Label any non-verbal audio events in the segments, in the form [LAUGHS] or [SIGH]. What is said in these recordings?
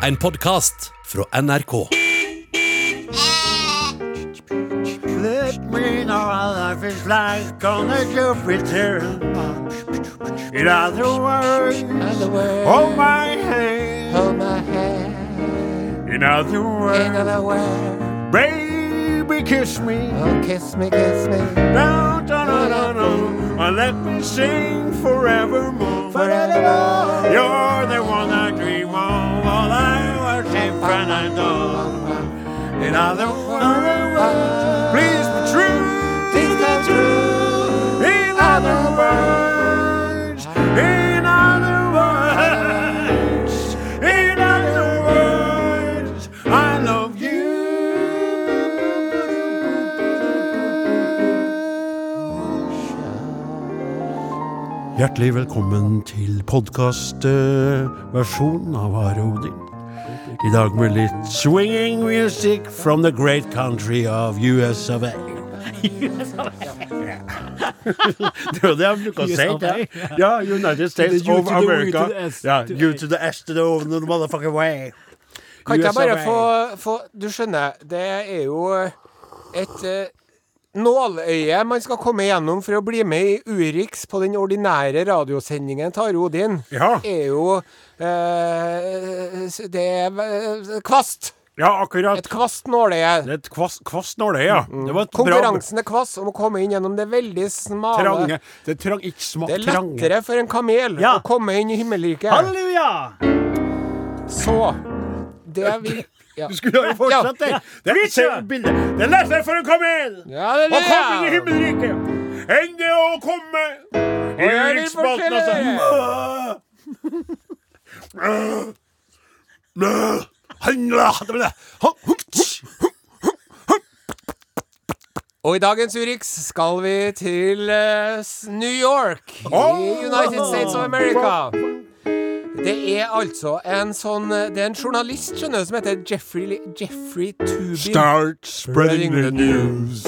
En podkast fra NRK. Let me know how life is like on the Jupiter. In other words, hold my hand. In other words, baby, kiss me. Oh, kiss me, kiss me. No, no, no, no, no. And let me sing forevermore. Forevermore. You're the one I dream of, all I know. In other words, please be true. Please come true. In other words, in other words, in other words, I love you. Hjertelig velkommen til podkastversjonen av Are Odin. I dag med litt swinging music from the great country of US of A. [LAUGHS] det er jo det jeg bruker å si. Ja. United States of America. Ja, you to the S to the O, the motherfucking way. Kan ikke jeg bare få, få Du skjønner, det er jo et eh, nåløye man skal komme gjennom for å bli med i Urix på den ordinære radiosendingen til Are Odin. Ja. Er jo eh, Det er eh, kvast. Ja, akkurat. Et kvast nåløye. Et kvast, kvast nåløye, ja. Det var et bra Konkurransen er kvass om å komme inn gjennom det veldig smale trange. Det er trang, ikke smak Det er trange. lettere for en kamel Ja. å komme inn i himmelriket. Halleluja! Så Det vil. Du skulle jo fortsatt det. Det er, se bildet. Det er lettere for en kamel Ja, det å komme inn i himmelriket. Enn det å komme i riksspalten, altså. Og i dagens Urix skal vi til eh, New York i United States of America. Det er altså en sånn Det er en journalist skjønner du, som heter Jeffrey, Jeffrey Tubin. Start spreading the news.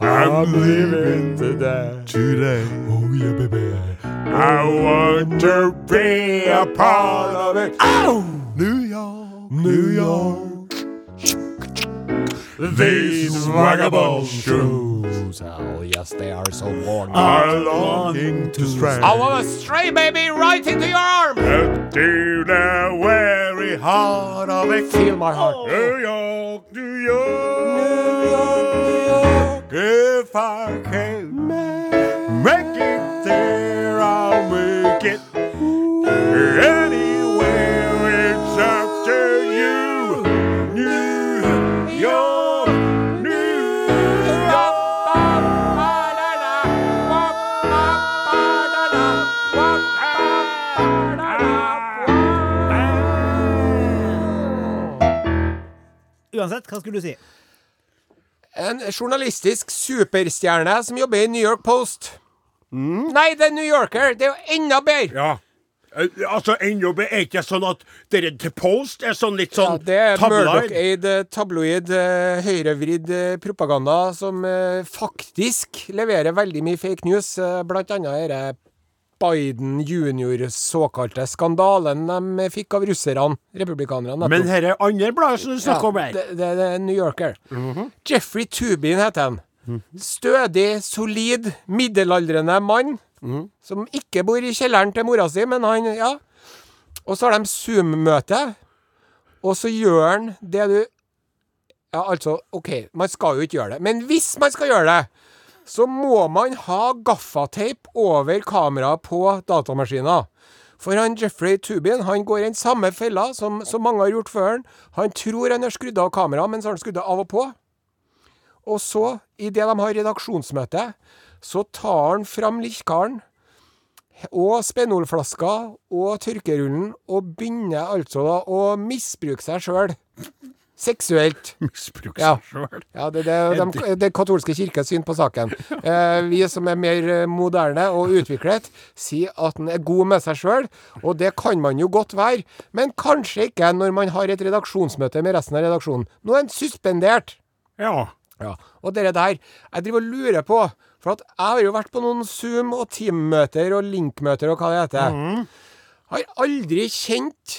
I'm leaving today. Today. Oh yeah, baby. I want to be a part of it. Oh! New York, New York. These vagabond shoes Oh, yes, they are so worn. are longing to strand I want a stray baby right into your arm. to the very heart of it. Feel my heart. New York, New York, New York. If I can make it there, Uansett, hva skulle du si? En journalistisk superstjerne som jobber i New York Post. Nei, det er New Yorker. Det er jo enda bedre. Ja. Eh, Altså, ennå er ikke sånn at dere til Post er sånn litt Ja, sånn det er. Murdoch-eid eh, tabloid, eh, høyrevridd propaganda som faktisk leverer veldig mye fake news. Blant annet denne Biden junior såkalte skandalen de fikk av russerne, republikanerne. Men nettopp. her er andre bladet som du snakker om her. det, det, det er New Yorker. Jeffrey Tubin heter han. Stødig, solid, middelaldrende mann. Som ikke bor i kjelleren til mora si, men han Ja. Og så har de Zoom-møte, og så gjør han det du Ja, altså, OK, man skal jo ikke gjøre det. Men hvis man skal gjøre det, så må man ha gaffateip over kameraet på datamaskinen. For han Jeffrey Tubin han går i den samme fella som, som mange har gjort før han. Tror han har skrudd av kameraet, men så har han skrudd av og på. Og så, idet de har redaksjonsmøte, så tar han fram likkaren og Spenolflaska og tørkerullen og begynner altså da å misbruke seg sjøl. Seksuelt. [LAUGHS] Misbruk Ja. seg sjøl. Ja, det er det, de, det katolske kirkes syn på saken. Eh, vi som er mer eh, moderne og utviklet, sier at den er god med seg sjøl, og det kan man jo godt være, men kanskje ikke når man har et redaksjonsmøte med resten av redaksjonen. Nå er den suspendert. Ja. Ja. Og dere der, jeg driver og lurer på, for jeg har jo vært på noen Zoom- og Team-møter og Link-møter og hva det heter. Har aldri kjent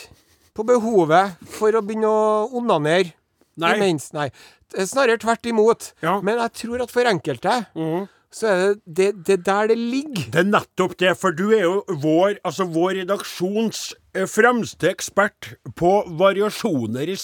på behovet for å begynne å onanere Nei. imens. Nei. Er Snarere tvert imot. Ja. Men jeg tror at for enkelte så er det, det det der det ligger. Det er nettopp det, for du er jo vår, altså vår redaksjons eh, fremste ekspert på variasjoner i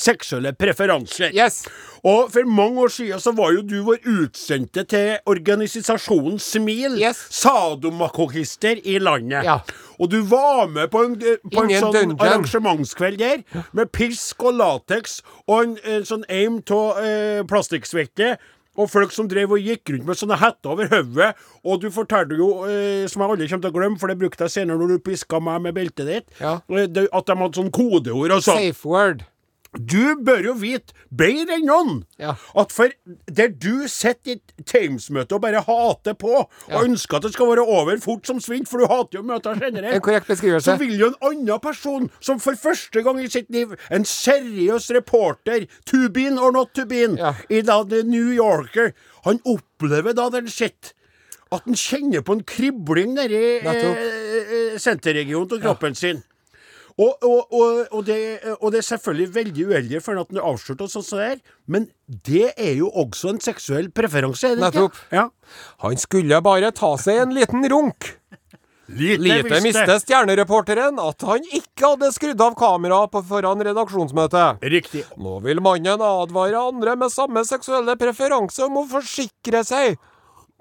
seksuelle preferanser. Yes. Og for mange år siden så var jo du vår utsendte til organisasjonen Smil. Yes. sadomakokister i landet. Ja. Og du var med på en, eh, på en sånn dungeon. arrangementskveld der, med pisk og lateks og en, en sånn aim av eh, plastikksvette. Og folk som drev og gikk rundt med sånne hetter over hodet. Og du fortalte jo, eh, som jeg aldri kommer til å glemme, for det brukte jeg senere når du piska meg med beltet ditt, Ja. eh, at de hadde sånn kodeord og sånn. Safe word. Du bør jo vite bedre enn noen Ja. at for der du sitter i Times-møtet og bare hater på, og ønsker at det skal være over fort som svint, for du hater jo møter En generelt, så vil jo en annen person, som for første gang i sitt liv, en seriøs reporter, to been or not to been, Ja. i da The New Yorker, han opplever da den sitt. At han kjenner på en kribling nedi eh, eh, senterregionen av kroppen sin. Og, og, og, det, og det er selvfølgelig veldig uheldig for at han er avslørt og sånn som det er, men det er jo også en seksuell preferanse, er det ikke? Nettopp. Ja. Han skulle bare ta seg en liten runk. Lite, Lite visste. stjernereporteren at han ikke hadde skrudd av kameraet på foran redaksjonsmøtet. Riktig. Nå vil mannen advare andre med samme seksuelle preferanse om å forsikre seg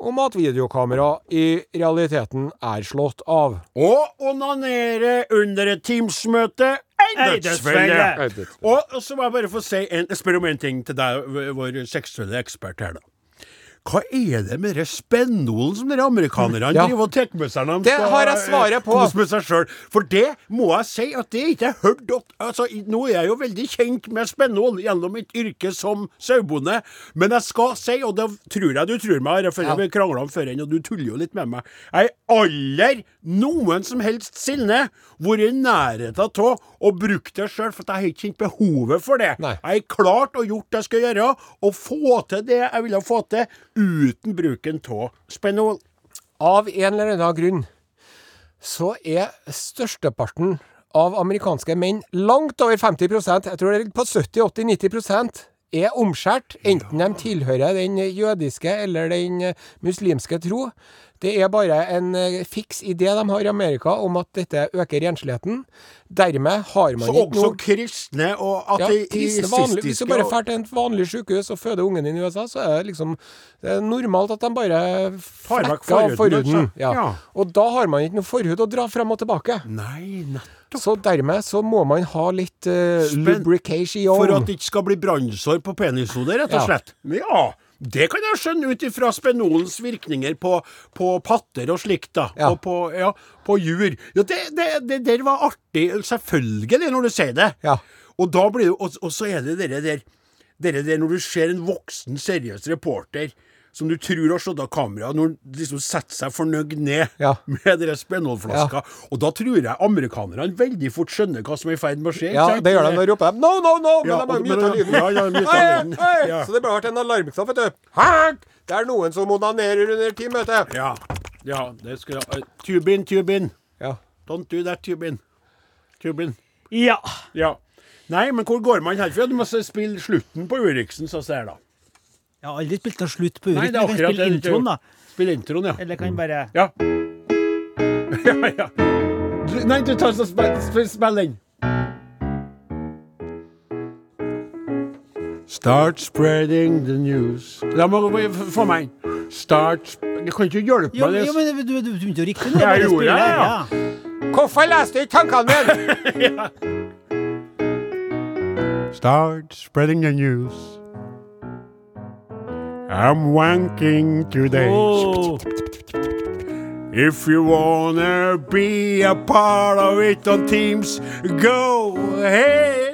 om at videokamera i realiteten er slått av. Og onanere under et Teams-møte ei dødsfelle. og så må jeg bare få si en, spørre om en ting til deg, vår seksuelle ekspert her, da. Hva er det med den spennolen som dere amerikanerne Ja. driver og tar med seg når de Det skal har jeg svaret på. kose med seg sjøl? For det må jeg si at det ikke jeg hørt altså, Nå er jeg jo veldig kjent med spenol gjennom mitt yrke som sauebonde, men jeg skal si, og det tror jeg du tror meg, jeg Ja. vi krangla om før, og du tuller jo litt med meg Jeg har aldri noen som helst sinne vært i nærheten av å bruke det sjøl, for jeg har ikke kjent behovet for det. Nei. Jeg har klart og gjort det jeg skal gjøre, og få til det jeg ville få til, uten bruken av Spenol. Av en eller annen grunn så er størsteparten av amerikanske menn langt over 50% Jeg tror det ligger på 70-80-90 er omskjært, enten de tilhører den jødiske eller den muslimske tro. Det er bare en eh, fiks idé de har i Amerika om at dette øker rensligheten. Dermed har man Så ikke også kristne og ja, vanlig, Hvis du bare drar til et vanlig sykehus og føder ungen din i USA, så er det liksom det er normalt at de bare flekker av forhuden, forhuden. altså. Ja. Ja. Og da har man ikke noe forhud å dra frem og tilbake. Nei, nettopp. Så dermed så må man ha litt uh, lubrication. For at det ikke skal bli brannsår på penishodet, rett og slett. Ja. Det kan jeg skjønne ut ifra spenolens virkninger på, på patter og slikt, da. Ja. Og på, ja, på jur. Ja, det, det, det der var artig, selvfølgelig, når du sier det. Ja. Og da blir Og, og så er det dere der, dere der når du ser en voksen, seriøs reporter som du tror har slått av kameraet, når han liksom setter seg fornøyd ned Ja. med dere Ja. Og da tror jeg amerikanerne veldig fort skjønner hva som er i ferd med å skje. ikke Ja, sant? det gjør de. Da roper de 'no, no, no', men Ja, de har men- lyden. ja, ja, muta Hei, hei! Så det burde vært en alarmknapp, vet du. Hæ? Det er noen som onanerer under teammøte. Ja, ja det skal uh, Tubin, Tubin. Ja. Don't do that, Tubin. Tubin. Ja. Ja. Nei, men hvor går man herfra? Du må spille slutten på Uriksen, så ser jeg da. Jeg har aldri spilt noe slutt på Nei, det er akkurat det introen, da. Spille introen, ja. Eller kan bare Ja. [LAUGHS] ja, ja. Du, nei, du tar så spill, spill, spill den. Start spreading the news. La meg få meg en. Start Jeg Du kan ikke hjelpe meg. jo, men du, du, du begynte jo riktig nå. Jeg gjorde det, ja. ja. Hvorfor leste du ikke tankene mine? [LAUGHS] Start spreading the news. I'm wanking today. Oh. If you wanna be a part of it on Teams, go ahead.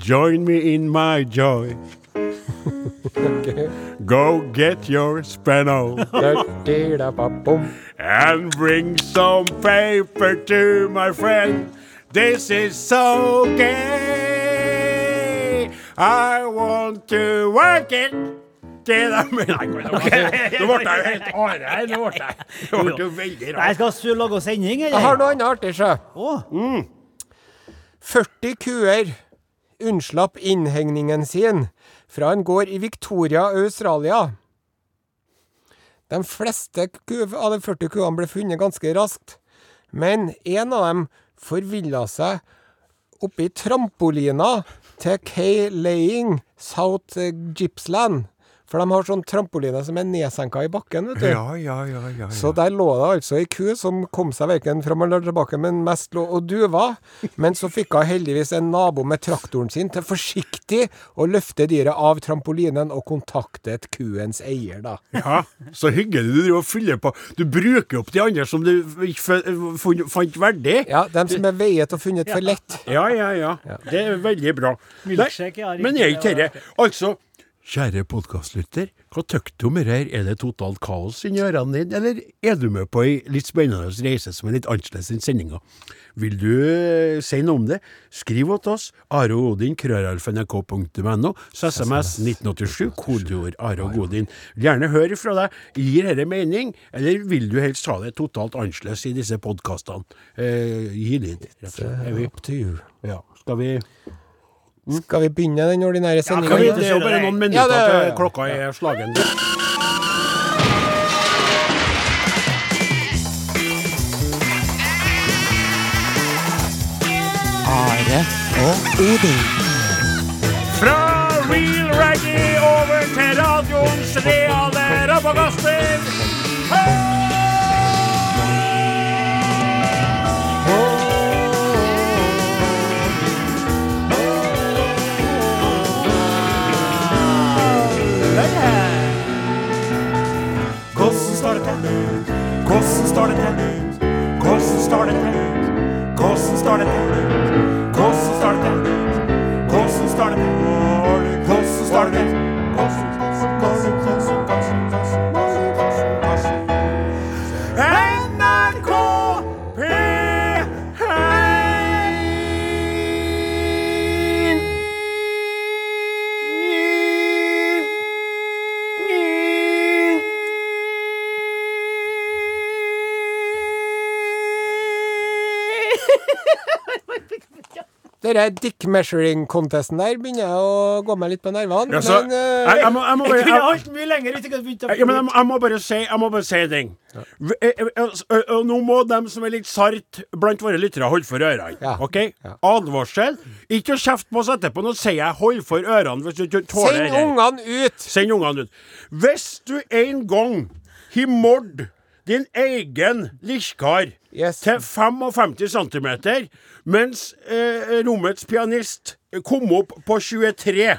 Join me in my joy. okay. [LAUGHS] Go get your Spano and bring some paper to my friend. This is so gay. I want to work it. Til dem. Nei, nå ble jeg jo helt are her. Nå ble jeg- jo veldig Nei, rart. skal du lage sending, Jeg har noe annet artig, sjø. Å, 40 kuer unnslapp innhegningen sin fra en gård i Victoria, Australia. De fleste ku av de 40 kuene ble funnet ganske raskt, men en av dem forvilla seg oppi trampolina til Kay Laying South Gippsland. For de har sånn trampoline som er nedsenka i bakken, vet du. Ja, ja, ja, ja, ja. Så der lå det altså ei ku som kom seg verken fram eller tilbake, men mest lå og duva. Men så fikk hun heldigvis en nabo med traktoren sin til forsiktig å løfte dyret av trampolinen og kontaktet kuens eier, da. Ja, så hyggelig du driver og fyller på. Du bruker opp de andre som du ikke fant verdig. Ja, dem som er veiet og funnet for lett. Ja, ja, ja. Det er veldig bra. Milkshake, ja, Nei, men er ikke det dette Altså, kjære podkastlytter, hva tykker du om dette. Er det totalt kaos inni ørene dine, eller er du med på ei litt spennende reise som er litt annerledes enn sendinga? Vil du eh, si noe om det? Skriv til oss. Are Odin, krøralf.nrk.no, så SMS 1987, kodeord Are og Godin. Gjerne høre fra deg. Gir dette mening, eller vil du helst ha det totalt annerledes i disse podkastene? Eh, gi litt, rett og slett. Er vi, Ja. Skal vi begynne den ordinære sendinga? Ja, det er jo bare noen Ja, minutter det- ja, til klokka er slagen. Are og Odin. Fra real reggae over til radioens reale rabagaster. Hvordan står det til? Hvordan står det til? Hvordan står det til? Hvordan står det til? Dick measuring-contesten der begynner jeg å gå meg litt på nervene. Ja, så, men eh, jeg, jeg, må, jeg, må Jeg bare, kunne jeg, holdt mye lenger hvis jeg hadde begynt å ja, men jeg, må- bare si Jeg må bare si en ting. V- eh, eh, Og nå må dem som er litt sart blant våre lyttere, holde for ørene. Ja. OK? Ja. Advarsel. Ikke å kjefte på oss etterpå. Nå sier jeg 'hold for ørene' hvis du ikke tåler Send det. ungene ut! Send ungene ut. Hvis du en gang har mord din egen likkar Yes. til 55 cm, mens eh, rommets pianist kom opp på 23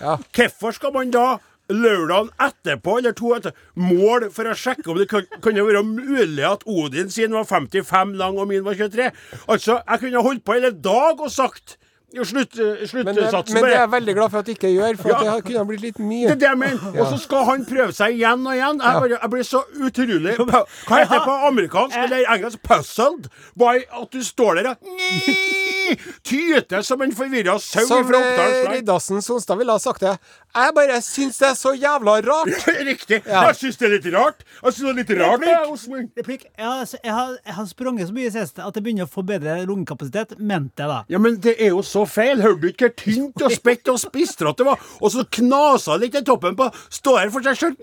Ja. Hvorfor skal man da lørdagen etterpå, eller to etter, mål for å sjekke om det kan, kan være mulig at Odin sin var 55 lang og min var 23? Altså, jeg kunne holdt på hele dag og sagt slutt, slutt Men, det, sluttsatsen men det er jeg veldig glad for at jeg ikke gjør, for at Ja. det kunne blitt litt Det mye. er det jeg mener. Og så skal han prøve seg igjen og igjen. Jeg, bare, jeg blir så utrolig [LAUGHS] Hva heter det på amerikansk eller engelsk? Puzzled by at du står der og tyter som en forvirra sau fra eh, Som. Riddarsen Sonstad ville ha sagt det. Jeg bare syns det er så jævla rart. [LAUGHS] Riktig. Ja. Jeg syns det er litt rart. Jeg synes det er litt rart det, Replikk. Jeg har, jeg, har, jeg har sprunget så mye i siste at jeg begynner å få bedre lungekapasitet. Mente jeg, da. Ja, men det er jo så feil. Hørte du ikke hvor tynt og spett og spistrete det var? Og så knasa det litt i toppen på Stå her for seg sjøl.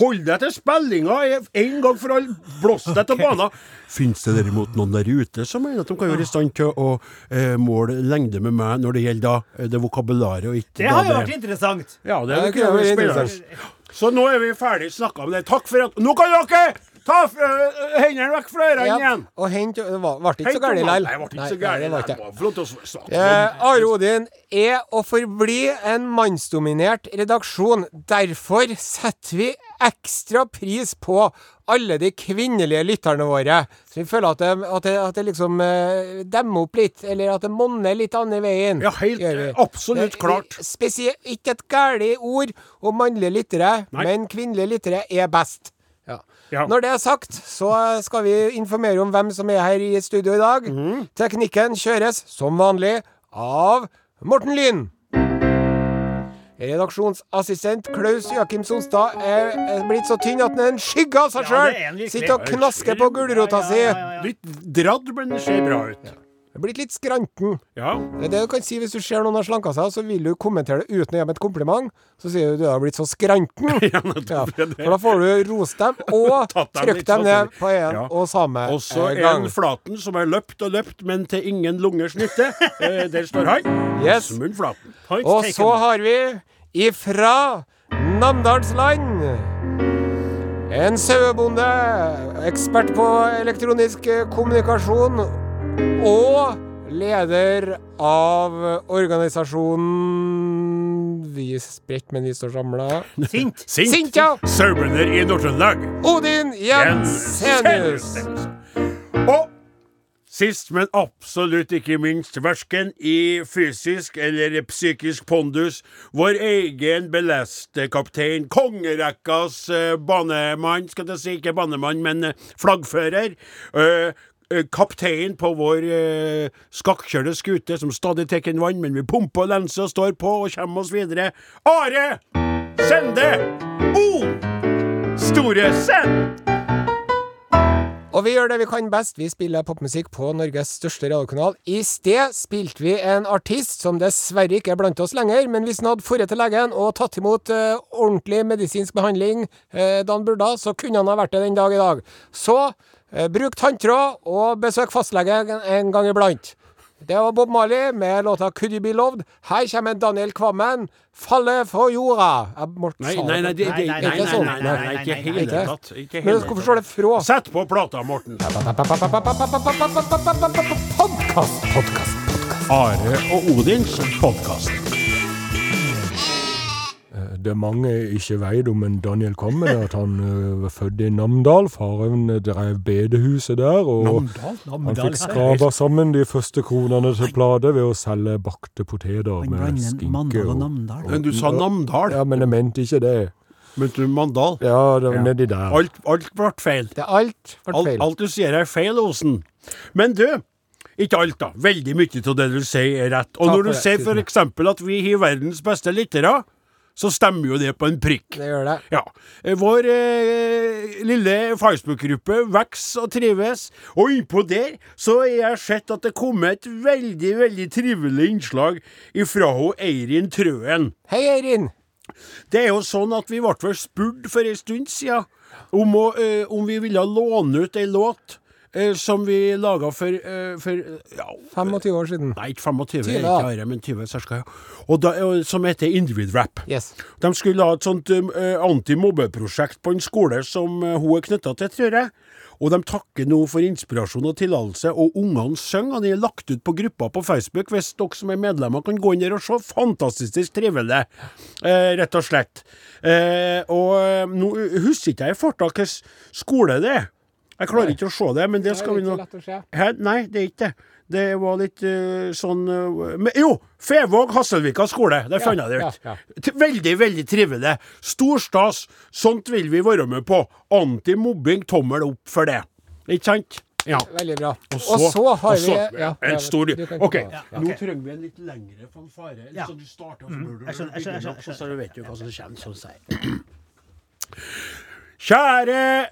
Hold deg til spillinga en gang for alle. Blås deg til banen. Fins det derimot noen der ute som mener at de kan være i stand til å eh, måle lengde med meg når det gjelder da eh, det vokabularet og ikke Det da har jo vært interessant. Ja, det, Ja, det det kunne vært vært spennende. Så nå er vi ferdig snakka om det. Takk for at Nå kan dere ta hendene vekk fra ørene Ja, igjen! og hent Det ble ikke så gærent likevel. Nei, det ble ikke så gærent. Eh, Are Odin er og forblir en mannsdominert redaksjon. Derfor setter vi ekstra pris på alle de kvinnelige lytterne våre. Så vi føler at det, at det, at det liksom eh, demmer opp litt, eller at det monner litt andre veien. Ja, helt, eh, absolutt Det- klart. Spesielt ikke et galt ord om mannlige lyttere, men kvinnelige lyttere er best. Ja. Ja. Når det er sagt, så skal vi informere om hvem som er her i studio i dag. Mm. Teknikken kjøres som vanlig av Morten Lyn. Redaksjonsassistent Klaus Joakim Sonstad er blitt så tynn at han er en skygge av seg sjøl. er. Sitter og knasker på gulrota si. Litt dradd, men det ser bra ut. Det blitt litt skranten. Ja. Det er du kan si hvis du ser noen har slanka seg, så vil du kommentere det uten å gi dem et kompliment. Så sier du du har blitt så skranten. [LAUGHS] Ja, det det. for da får du rost dem, [LAUGHS] og trykt dem ned sånn. på en og samme Også så er en Flaten som har løpt og løpt, men til ingen lungers nytte. Eh, der står han. Yes. Flaten. Og taken. så har vi ifra Namdalsland en sauebonde, ekspert på elektronisk eh, kommunikasjon og leder av organisasjonen Vi er spredt, men vi står samla. Sint. Sint. Sint, ja. Sauebønder i Nord-Trøndelag. Odin Jensenius. Og sist, men absolutt ikke minst, versken i fysisk eller psykisk pondus, vår egen beleste kaptein, kongerekkas eh, banemann, skal jeg si, ikke banemann, men eh, flaggfører. eh, eh, Kaptein på vår eh, skakkjørte skute som stadig tar inn vann, men vi pumper og lenser og står på og kommer oss videre. Are Sende O Store Send! Og vi gjør det vi kan best. Vi spiller popmusikk på Norges største radiokanal. I sted spilte vi en artist som dessverre ikke er blant oss lenger, men hvis han hadde dratt til legen og tatt imot eh, ordentlig medisinsk behandling eh, da han burde, så kunne han ha vært det den dag i dag. Så eh, Eh, bruk tanntråd og besøk fastlege en gang iblant. Det var Bob Marley med låta 'Could You Be Loved'. Her kommer Daniel Kvammen. 'Falle for jorda'. Nei, nei, nei, det, det, sånn. nei, nei, ikke sånn. Nei, nei, nei, ikke i hele tatt. Men du skal forstå det fra Sett på plata, Morten. Podkast, podkast, podkast. Are og Odins podkast. Det mange ikke veit om en Daniel Kvammen, er at han ø, var født i Namdal. Faren ø, drev bedehuset der, og han fikk skrapa sammen de første kronene til plate ved å selge bakte poteter med skinke. Og og- Men du sa Namdal. Ja, men jeg mente ikke det. Men du Mandal. Ja, det var Ja. nedi der. Alt, alt ble feil. Det er alt ble Alt, feil. alt du sier er feil, Osen. Men du, ikke alt, da. Veldig mye av det du sier, er rett. Og Takk når du sier f.eks. for eksempel at vi har verdens beste lyttere, så stemmer jo det på en prikk. Det gjør det. Ja. Vår eh, lille Facebook-gruppe vokser og trives, og innpå der så har jeg sett at det kom et veldig, veldig trivelig innslag ifra ho Eirin Trøen. Hei, Eirin. Det er jo sånn at vi ble vel spurt for en stund siden om, å, eh, om vi ville låne ut ei låt eh, som vi laga for, eh, for ja, 25 år siden. Nei, ikke 25, 20, ikke. Are, men 20 cirka. Ja. Og da, eh, som heter Individ Rap. Yes. De skulle ha et sånt eh, antimobbeprosjekt på en skole som eh, hun er knytta til, tror jeg. Og de takker nå for inspirasjon og tillatelse, og ungene synger. og De er lagt ut på gruppa på Facebook, hvis dere som er medlemmer kan gå inn der og se. Fantastisk trivelig, eh, rett og slett. Eh, og eh, nå husker ikke jeg i farta hvilken skole det er. Jeg klarer ikke å se det, men det skal vi nå Hæ? Nei, det er ikke det. Det var litt uh, sånn uh, men, Jo! Fevåg Hasselvika skole. Der fant jeg det ut. ja, Veldig, veldig trivelig. Stor stas. Sånt vil vi være med på. Antimobbing, tommel opp for det. Ikke sant? Ja. Veldig bra. Og Og så har og så- vi ja, En stor OK, ja, Ja, nå trenger vi en litt lengre fanfare. Ja. Så du starter, mm. så Jeg skjønner, jeg skjønner, jeg skjønner. så du vet du hva som kommer. Sånn sier. Kjære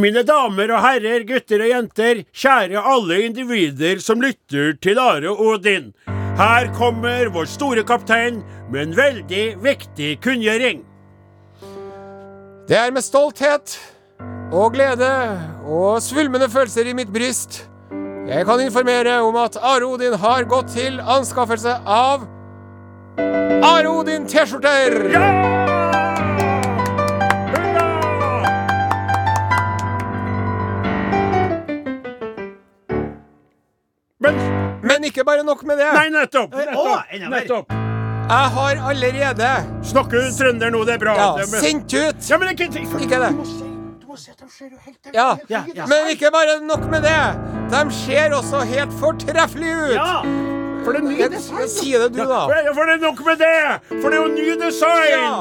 mine damer og herrer, gutter og jenter, kjære alle individer som lytter til Are Odin. Her kommer vår store kaptein med en veldig viktig kunngjøring. Det er med stolthet og glede og svulmende følelser i mitt bryst jeg kan informere om at Are Odin har gått til anskaffelse av Are Odin T-skjorter! Ja! Men Men ikke bare nok med det. Nei, nettopp! Å, Nettopp! enda nettopp. Jeg har allerede Snakker du trønder nå? Det er bra. ja, sendt ut Ja, men ikke Ikke det. Ja, Ja, ja. Men ikke bare nok med det. De ser også helt fortreffelige ut. Ja! For det er ny design. Si det du, da. Ja, for det er nok med det! For det er jo ny design! Ja.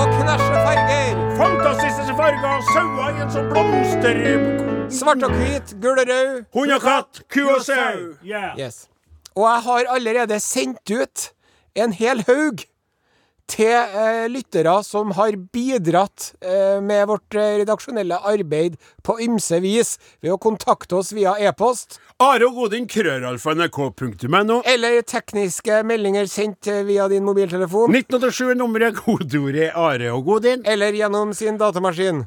Og knæsje farger. Fantastiske farger, sauer i en sånn blomster... Svart og hvit, gul og rød. Hund og katt, ku og sau. Yeah. Yes. Og jeg har allerede sendt ut en hel haug til eh, lyttere som har bidratt eh, med vårt eh, redaksjonelle arbeid på ymse vis ved å kontakte oss via e-post Are og Godin, krøralfa.nrk.no. eller tekniske meldinger sendt eh, via din mobiltelefon 1987 er nummeret, kodeordet Are og Godin. eller gjennom sin datamaskin.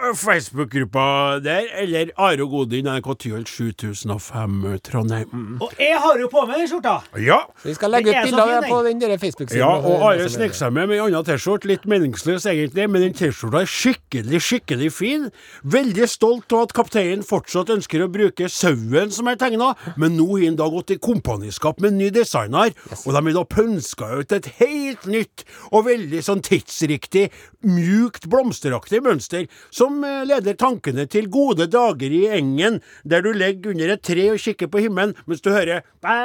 Facebook-gruppa der, eller Are og Godin, NRK Tyholt 7005 Trondheim. Og jeg har jo på meg den skjorta! Ja. Vi skal legge ut så bilde av fin, det på den der Facebook-siden. Ja, og Are snek seg med med en annen T-skjorte. Litt meningsløs egentlig, men den T-skjorta er skikkelig, skikkelig fin. Veldig stolt av at kapteinen fortsatt ønsker å bruke sauen som er tegna, men nå har han da gått i kompaniskap med en ny designer, og de har da pønska ut et helt nytt og veldig sånn tidsriktig, mjukt, blomsteraktig mønster, som eh, leder tankene til gode dager i engen, der du ligger under et tre og kikker på himmelen mens du hører bæ,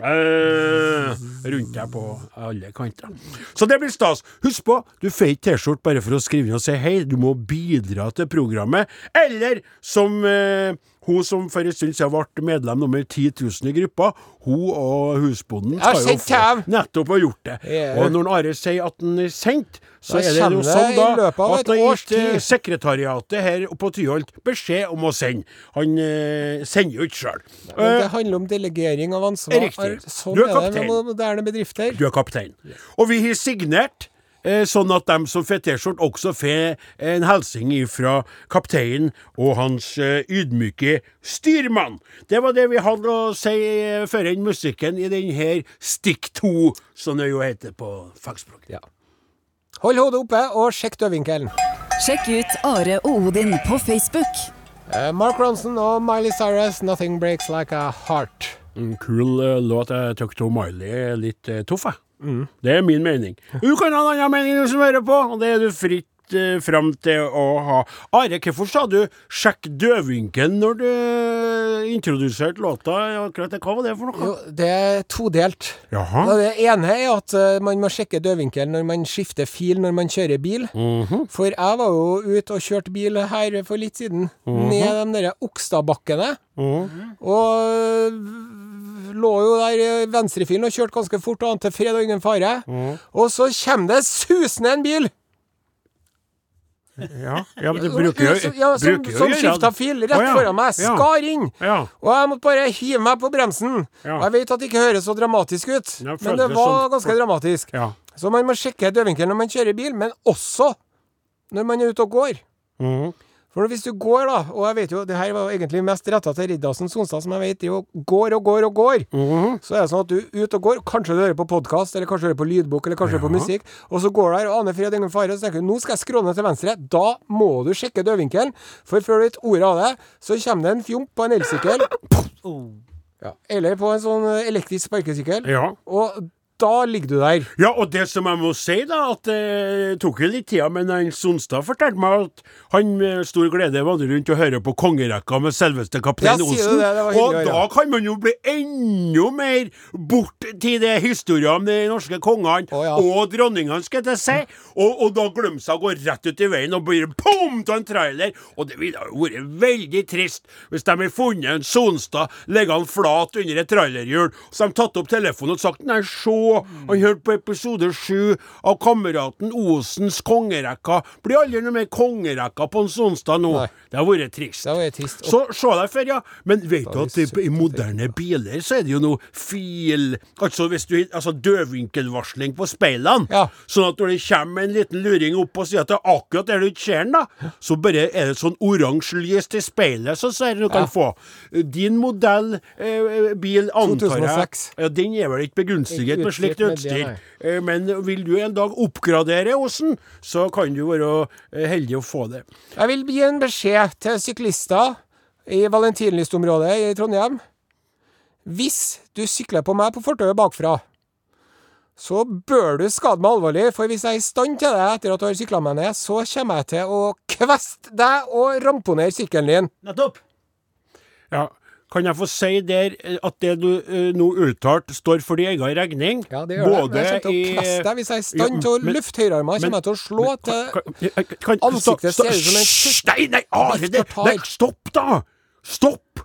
bæ, rundt deg på alle kanter. Så det blir stas. Husk på, du får ikke T-skjorte bare for å skrive inn og si hei, du må bidra til programmet. Eller som eh, hun som for en stund siden ble medlem nummer 10 000 i gruppa, hun og husbonden skal jo få nettopp ha gjort det. Yeah. Og når Are sier at den er sendt, så Da er det jo sånn da at han har gitt eh, sekretariatet her på Tyholt beskjed om å sende. Han eh, sender jo ikke sjøl. Det handler om delegering av ansvar. Riktig. Sånn Du er er det kaptein. med moderne bedrifter. Du er kaptein. Og vi har signert, eh, sånn at de som får T-skjorte, også får en hilsen fra kapteinen og hans eh, ydmyke styrmann. Det var det vi hadde å si eh, før inn musikken i denne Stikk 2, som det jo heter på fagspråk. Ja. Hold hodet oppe og sjekk dødvinkelen. Sjekk ut Are og Odin på Facebook. Eh, Mark Ronson og Miley Cyrus, 'Nothing Breaks Like a Heart'. En kul eh, låt. Jeg syns Miley er litt uh, tøff, jeg. Det er min mening. Du kan ha en annen mening, du som hører på, og det er du fritt uh, fram til å ha. Are, hvorfor sa du 'sjekk dødvinkelen' når du eh, introduserte låta? Akkurat Hva var det for noe? Jo, det er todelt. Jaha. Og Det ene er at eh, man må sjekke dødvinkelen når man skifter fil når man kjører bil. Mhm. For jeg var jo ute og kjørte bil her for litt siden, Mhm. ned de der Okstadbakkene. Og øh, lå jo der i venstrefilen og kjørte ganske fort og ante fred og ingen fare. Mm. Og så kommer det susende en bil! Ja, ja men det bruker jo Som- ja, som, som skifta fil rett oh, ja. foran meg. Skar inn! Ja. Og jeg måtte bare hive meg på bremsen. Og jeg vet at det ikke høres så dramatisk ut, men det var sånn. ganske dramatisk. Ja. Så man må sjekke dødvinkelen når man kjører bil, men også når man er ute og går. Mhm. For hvis du går, da, og jeg vet jo, det her var egentlig mest retta til Riddarsen Sonstad, som jeg vet jo går og går og går, Mhm. så er det sånn at du er ute og går, kanskje du hører på podkast, eller kanskje du hører på lydbok, eller kanskje du hører på musikk, og så går du der og aner fred ingen fare, så tenker du nå skal jeg skråne til venstre. Da må du sjekke dødvinkelen, for før du vet ordet av det, så kommer det en fjomp på en elsykkel, ja, eller på en sånn eh, elektrisk sparkesykkel, ja. og da ligger du der. Ja, og det som jeg må si, da, at det tok jo litt tid, men han Sonstad fortalte meg at han med stor glede vandrer rundt og hører på kongerekka med selveste kaptein Ja, Osen. det? Det og da kan man jo bli enda mer bort til det historien om de norske kongene oh, ja. og dronningene, skal jeg si. Og, og da glemme seg å gå rett ut i veien og bli pum til en trailer. Og det ville vært veldig trist hvis de hadde funnet en Sonstad liggende flat under et trailerhjul, så de tatt opp telefonen og sagt nei, se, han hørte på episode sju av kameraten Osens kongerekka. Blir aldri noe mer kongerekka på en onsdag nå. Nei. Det har vært trist. Det trist. Så se deg for, ja. Men vet du at det, i moderne biler så er det jo noe fil Altså hvis du Altså dødvinkelvarsling på speilene. Ja. Sånn at når det kommer en liten luring opp og sier at det er akkurat der du ikke ser den, da, så bare er det sånn oransje lys til speilet, så sier du kan Ja. få. Din modell eh, bil, antar jeg 2006. ja, Den er vel ikke begunstiget med slikt det, utstyr. Eh, Men vil du en dag oppgradere Åsen, så kan du være eh, heldig å få det. Jeg vil gi en beskjed til syklister i Valentinlystområdet i Trondheim. Hvis du sykler på meg på fortauet bakfra, så bør du skade meg alvorlig, for hvis jeg er i stand til det etter at du har sykla meg ned, så kommer jeg til å kveste deg og ramponere sykkelen din. Nettopp. Ja. Kan jeg få si der eh, at det du uh, nå uttalte, står for din egen regning? Ja, det gjør det. Men Jeg kommer til å kaste deg. Hvis jeg er i stand til å lufte høyrearmen, men- kommer jeg til å slå men- til kan- kan- kan- Ansiktet ser ut som en Nei, nei, Are! Det- Nei, stopp, da! Stopp!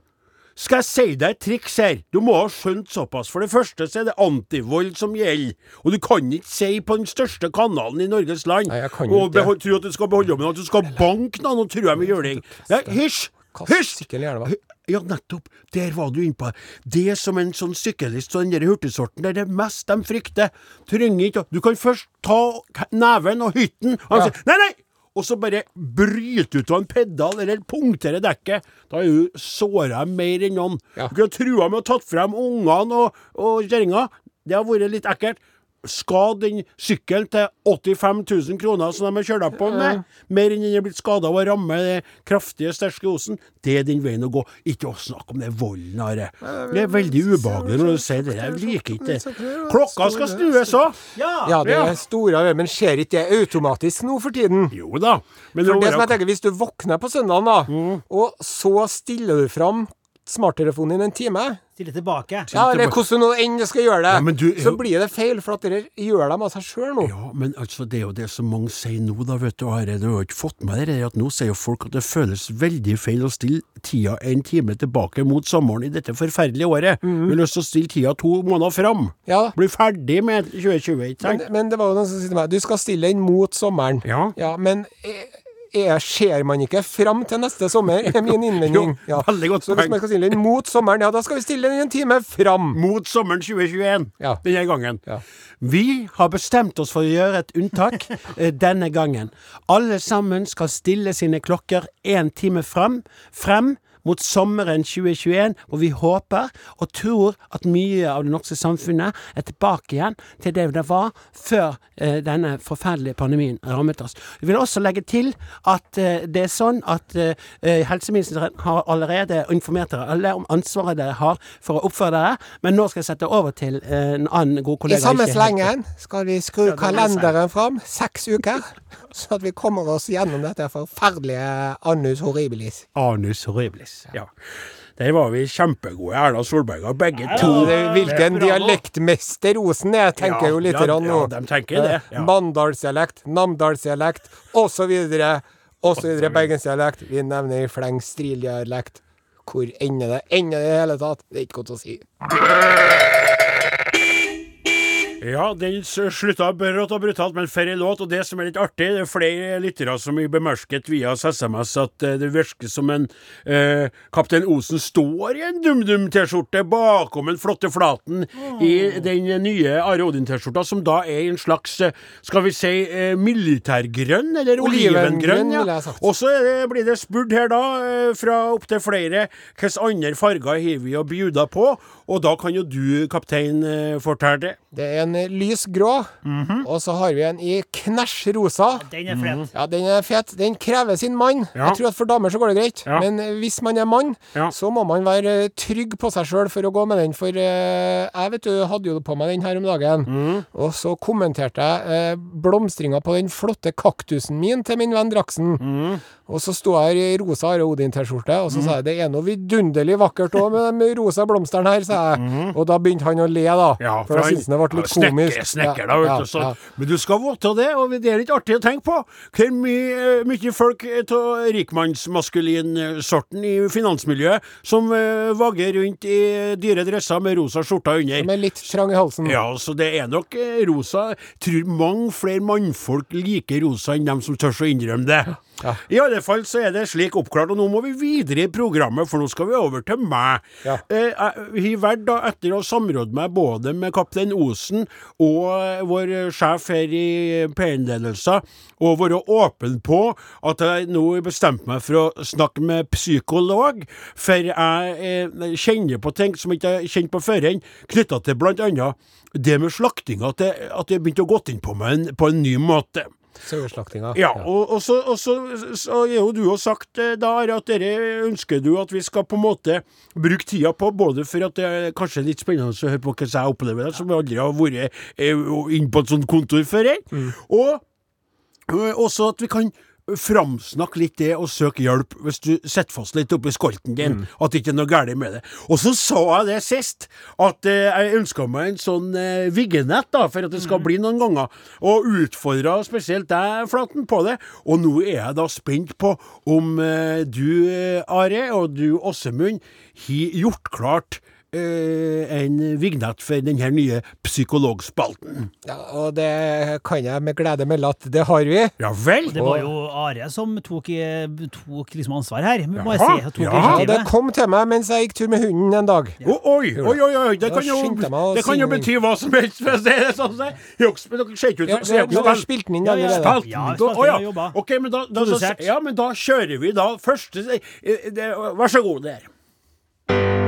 skal jeg si deg et triks her? Du må ha skjønt såpass. For det første så er det antivold som gjelder. Og du kan ikke si på den største kanalen i Norges land Nei, jeg kan og behold, tro at du skal beholde jobben, at du skal banke noen og true dem i juling. Hysj! Hysj! Ja, nettopp. Der var du innpå. Det som en sånn syklist og den der hurtigsorten, det er mest de frykter. Trenger ikke Du kan først ta neven og hytten. Han Ja. sier nei, nei! Og så bare bryte ut av en pedal eller punktere dekket. Da er du såra mer enn noen. Ja. Du kunne trua med å tatt frem ungene og, og kjerringa. Det har vært litt ekkelt. Skad den sykkelen til 85 000 kroner som de har kjørt på med, mer enn den er blitt skada av å ramme den kraftige, sterke osen. Det er den veien å gå. Ikke å snakke om det volden, Are. Det er veldig ubehagelig når du sier det. Jeg liker ikke det. Klokka skal snues òg! Ja, det er store men skjer ikke det automatisk nå for tiden? Jo da. Men For det det som jeg tenker, Hvis du våkner på søndagen, da, og så stiller du fram smarttelefonen din en time Stille tilbake. Ja, eller hvordan nå enn skal gjøre det, Ja, men du- så blir det feil, for at dere gjør dem av seg sjøl nå. Ja, men altså, det er jo det som mange sier nå, da, vet du, Are. Du har ikke fått med deg det, at nå sier jo folk at det føles veldig feil å stille tida en time tilbake mot sommeren i dette forferdelige året. Vi har lyst til å stille tida to måneder fram. Ja. Bli ferdig med 2020, ikke Men, sant? men det var jo noen som sa til meg Du skal stille den mot sommeren. Ja. men er, er, ser man ikke fram til neste sommer, er min innvending. [LAUGHS] Ja. veldig godt Så hvis man skal stille den mot sommeren, ja, da skal vi stille den en time fram. Mot sommeren 2021 Ja. denne gangen. Ja. Vi har bestemt oss for å gjøre et unntak [LAUGHS] eh, denne gangen. Alle sammen skal stille sine klokker én time frem, frem mot sommeren 2021, hvor vi håper og tror at mye av det norske samfunnet er tilbake igjen til det det var før eh, denne forferdelige pandemien rammet oss. Vi vil også legge til at eh, det er sånn at eh, eh, helseministeren har allerede informert dere alle om ansvaret dere har for å oppføre dere, men nå skal jeg sette over til eh, en annen god kollega. I samme slengen skal vi skru kalenderen fram seks uker, [LAUGHS] så at vi kommer oss gjennom dette forferdelige annus horribilis. Anus horribilis. Ja. Der var vi kjempegode, Erna Solberg og begge to. Det- Hvilken dialektmester Osen er, tenker Ja, jo litt ja, grann nå. ja, de tenker det, ja. Eh, Mandalsdialekt, Namdalsdialekt osv. osv. Bergensdialekt. Vi nevner i fleng strildialekt. Hvor ender det? Ender det i hele tatt? Det er ikke godt å si. Ja, den slutta brått og brutalt, med en en låt. Og det som er litt artig, det er flere lyttere som har bemerket via SMS at eh, det virker som en eh, Kaptein Osen står i en DumDum-T-skjorte bakom den flotte flaten i den nye Are Odin-T-skjorta, som da er en slags, eh, skal vi si, eh, militærgrønn, eller Olivengrønn, Ja. Og så blir det spurt her, da, eh, fra opptil flere, hvilke andre farger har vi å bjuda på? Og da kan jo du, kaptein, fortelle det. Det er en lys grå, Mhm. og så har vi en i knæsj rosa. Den er fet. Ja, den er fet. Den krever sin mann. Ja. Jeg tror at for damer så går det greit. Ja. Men eh, hvis man er mann, Ja. så må man være eh, trygg på seg sjøl for å gå med den. For eh, jeg vet du, hadde jo på meg den her om dagen, Mm. og så kommenterte jeg eh, blomstringa på den flotte kaktusen min til min venn Draksen. Mm. Og så sto jeg her i rosa Are Odin-T-skjorte, og så sa jeg det er noe vidunderlig vakkert òg med de rosa blomstene her, sa jeg. Og da begynte han å le, da. Mm. Ja, for da syntes det ble litt komisk. Snekker, snekker, Ja, da, vet ja, du. Så. ja. Men du skal vite det, og det er litt artig å tenke på. Hvor mye, mye folk av rikmannsmaskulinsorten i finansmiljøet som uh, vagger rundt i dyre dresser med rosa skjorter under. Med litt trang i halsen. Ja, så det er nok eh, rosa. Tror mange flere mannfolk liker rosa enn dem som tør å innrømme det. Ja. I alle fall så er det slik oppklart, og nå må vi videre i programmet, for nå skal vi over til meg. Ja. Eh, jeg har valgt, da, etter å ha samrådd meg både med kaptein Osen og eh, vår sjef her i P1-ledelsen, og være åpen på at jeg nå bestemte meg for å snakke med psykolog, for jeg eh, kjenner på ting som jeg ikke har kjent på forhånd, knytta til annet det med slakting, at det, at det begynte å gått inn på meg en, på en ny måte. Saueslaktinga. Ja, og, og, så, og så, så er jo du jo sagt eh, Are, at dere ønsker du at vi skal på en måte bruke tida på, både for at det er kanskje litt spennende å høre på hvordan jeg opplever det, som aldri har vært inne inn på et sånt kontor før, jeg, og ø, også at vi kan framsnakk litt det og søk hjelp hvis du sitter fast litt oppi skolten din. At det ikke er noe galt med det. Og så sa jeg det sist, at eh, jeg ønska meg en sånn eh, viggenett, da, for at det skal bli noen ganger. Og utfordra spesielt deg, Flaten, på det. Og nå er jeg da spent på om eh, du, eh, Are, og du, Åsemund, har gjort klart en vignett for den her nye psykologspalten. Ja, og det kan jeg med glede melde at det har vi. Ja vel? Det var jo Are som tok, eh, tok liksom ansvar her. Må jeg si. Tok ja. Ja, det kom til meg mens jeg gikk tur med hunden en dag. Å, oi, oi, oi, oi, det kan jo, det kan jo bety hva som helst. For å si det sånn. Dere ser ikke ut som ser ut har spilt den inn Ja, ja, allerede. Spilt Ja, den. spilt ja. den og jobba. Ok, men da, da, så, ja, men da kjører vi da første eh, det, Vær så god, der.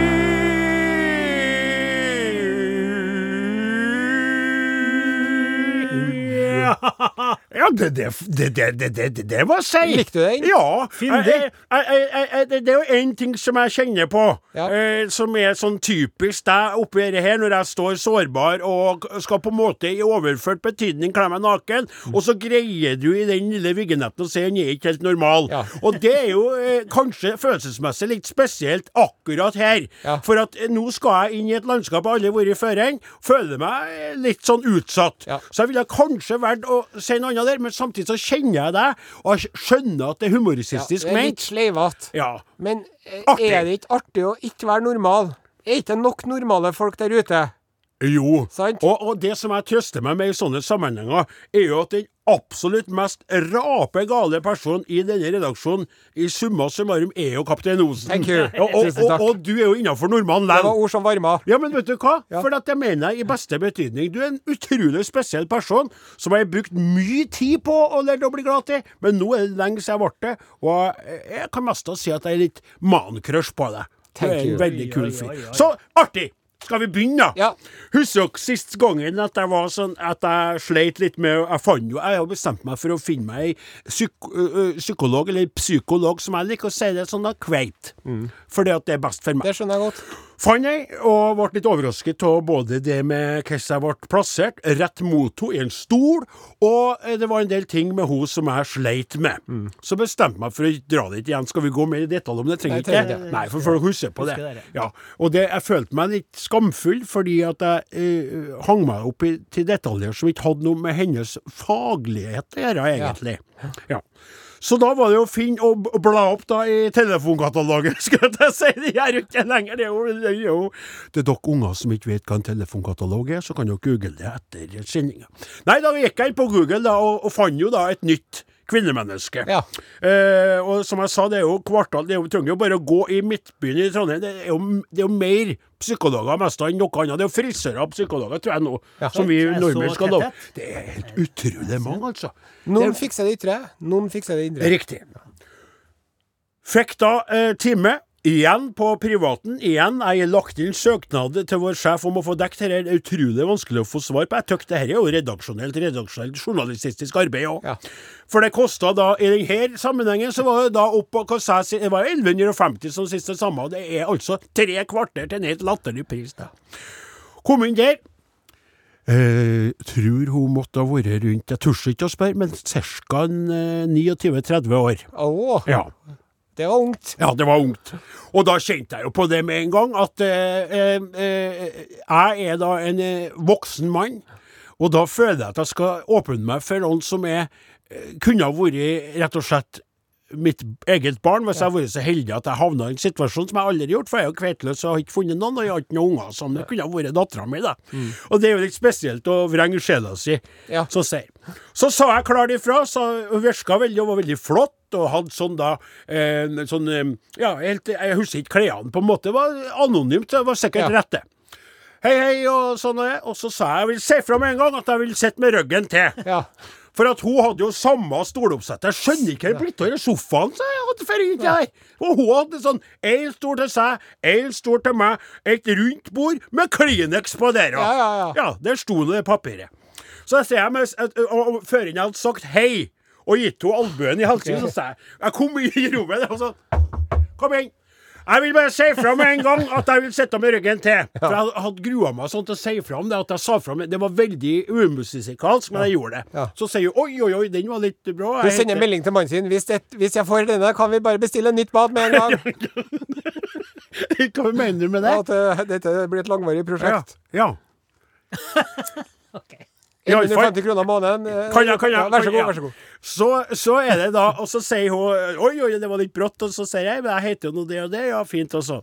[LAUGHS] Ja, det, det, det, det, det, det, det var seigt. Likte du den? Ja. Jeg- jeg- Det er jo én ting som jeg kjenner på, Ja. eh, som er sånn typisk deg oppi dette her, når jeg står sårbar og skal på en måte i overført betydning kle meg naken, Mm. og så greier du i den lille viggenetten å si han er ikke helt normal. Ja. Og det er jo eh, kanskje følelsesmessig litt spesielt akkurat her. Ja. For at eh, nå skal jeg inn i et landskap jeg aldri har vært i før. Føler meg litt sånn utsatt. Så jeg ville kanskje valgt å si noe annet der, men samtidig så kjenner jeg deg, og jeg skjønner at det er Ja, humoristisk det er litt sleivete. Ja. Men eh, Artig. er det ikke artig å ikke være normal? Er ikke nok normale folk der ute? Jo. Og, og det som jeg trøster meg med i sånne sammenhenger, er jo at den absolutt mest rapegale personen i denne redaksjonen, i summa summarum, er jo kaptein Osen. Thank you. Og, og, Tusen takk. og du er jo innafor normalen Det var ord som varma. Ja, men vet du hva? Ja. For at jeg mener i beste betydning. Du er en utrolig spesiell person som jeg har brukt mye tid på å lære å bli glad til, men nå er det lenge siden jeg ble det, og jeg- jeg kan mest si at jeg er litt mancrush på deg. Du er en veldig kul fyr. Så artig! Skal vi begynne, da? Ja. Husker dere sist gangen at jeg var sånn At jeg sleit litt med Jeg fant jo Jeg har bestemt meg for å finne meg ei psyk, psykolog, eller psykolog, som jeg liker å si det sånn, da, kveit. Fordi at det er best for meg. Det skjønner jeg godt. Fant jeg, og ble litt overrasket av både det med hvordan jeg ble plassert, rett mot henne i en stol, og eh, det var en del ting med henne som jeg sleit med. Så bestemte jeg meg for å dra dit igjen. Skal vi gå mer i detalj om det? Trenger ikke det. Nei, for folk husker på det. Ja, og det, jeg følte meg litt skamfull, fordi at jeg eh, hang meg opp i, til detaljer som ikke hadde noe med hennes faglighet å gjøre, egentlig. Ja. Så da var det å finne og bla opp da i telefonkatalogen, [LAUGHS] skulle jeg si. Det gjør jo ikke lenger. Er jo, det er jo Til dere unger som ikke vet hva en telefonkatalog er, så kan dere google det etter sendinga. Nei, da gikk jeg inn på Google da, og, og fant jo da et nytt kvinnemenneske. Ja. Eh, og som jeg sa, det er jo kvartal Det er jo, trenger jo bare å gå i Midtbyen i Trondheim. Det er jo, det er jo mer psykologer mest enn noe annet. Det er jo frisører og psykologer, tror jeg nå, som vi nordmenn skal love. Det er helt utrolig mange, altså. Noen fikser det ytre, noen fikser det indre. Riktig. Fikk da eh, time. Igjen på privaten. Igjen. Jeg har lagt inn søknad til vår sjef om å få dekket dette. Det er utrolig vanskelig å få svar på. Jeg tykker dette er jo redaksjonelt, redaksjonelt journalistisk arbeid òg. Ja. For det kosta da, i denne sammenhengen, så var det da opp på hva jeg, Det var 1150 som siste samme, det er altså tre kvarter til en helt latterlig pris, da. Kom inn der. Eh, tror hun måtte ha vært rundt Jeg tør ikke å spørre, men ca. Eh, 29-30 år. Oh. Ja. Det var ungt. Ja, det var ungt. Og da kjente jeg jo på det med en gang, at eh, eh, eh, jeg er da en eh, voksen mann. Og da føler jeg at jeg skal åpne meg for noen som er eh, kunne ha vært rett og slett mitt eget barn, hvis jeg har vært så heldig at jeg havna i en situasjon som jeg aldri har gjort, for jeg er jo kveiteløs og har ikke funnet noen, og jeg har ikke noen unger. som Det kunne ha vært dattera mi, da. Og det er jo litt spesielt å vrenge sjela si, Ja. så sier. Så sa jeg klart ifra, så hun virka veldig og var veldig flott. Og hadde sånn da eh, sånn Ja, helt, jeg husker ikke klærne, på en måte. Det var anonymt. Det var sikkert Ja. rette. Hei, hei, og sånn og det. Og så sa jeg jeg vil si fra med en gang at jeg vil sitte med ryggen til. Ja. For at hun hadde jo samme stoloppsett. Jeg skjønner ikke hvor det blir blitt av den sofaen som jeg hadde før ikke der. Og hun hadde sånn én stol til seg, én stol til meg, et rundt bord med Kleenex på døra. Ja, ja, ja. Ja, der sto det papiret. Så jeg ser jeg og, og før jeg hadde sagt hei og gitt henne albuen i halsen, så sa jeg Jeg kom inn i rommet og så Kom inn. Jeg vil bare si fra med en [LAUGHS] gang at jeg vil sitte med ryggen til. For jeg hadde grua meg sånn til å si fra om det. At jeg sa fra Det var veldig umusikalsk, men jeg gjorde det. Ja. Så sier hun oi, oi, oi, den var litt bra. Du sender heter- melding til mannen sin. Hvis, det, hvis jeg får denne, kan vi bare bestille nytt bad med en [LAUGHS] gang. Hva mener du med det? At uh, dette blir et langvarig prosjekt. ja. ja. [LAUGHS] fall- 150 kroner måneden. eh, Kan jeg, kan jeg, ja, Vær så god, vær så god. Så, så er det da, og så sier hun Oi, oi, det var litt brått. Og så sier jeg Men jeg heter jo noe det og det. Ja, fint, og så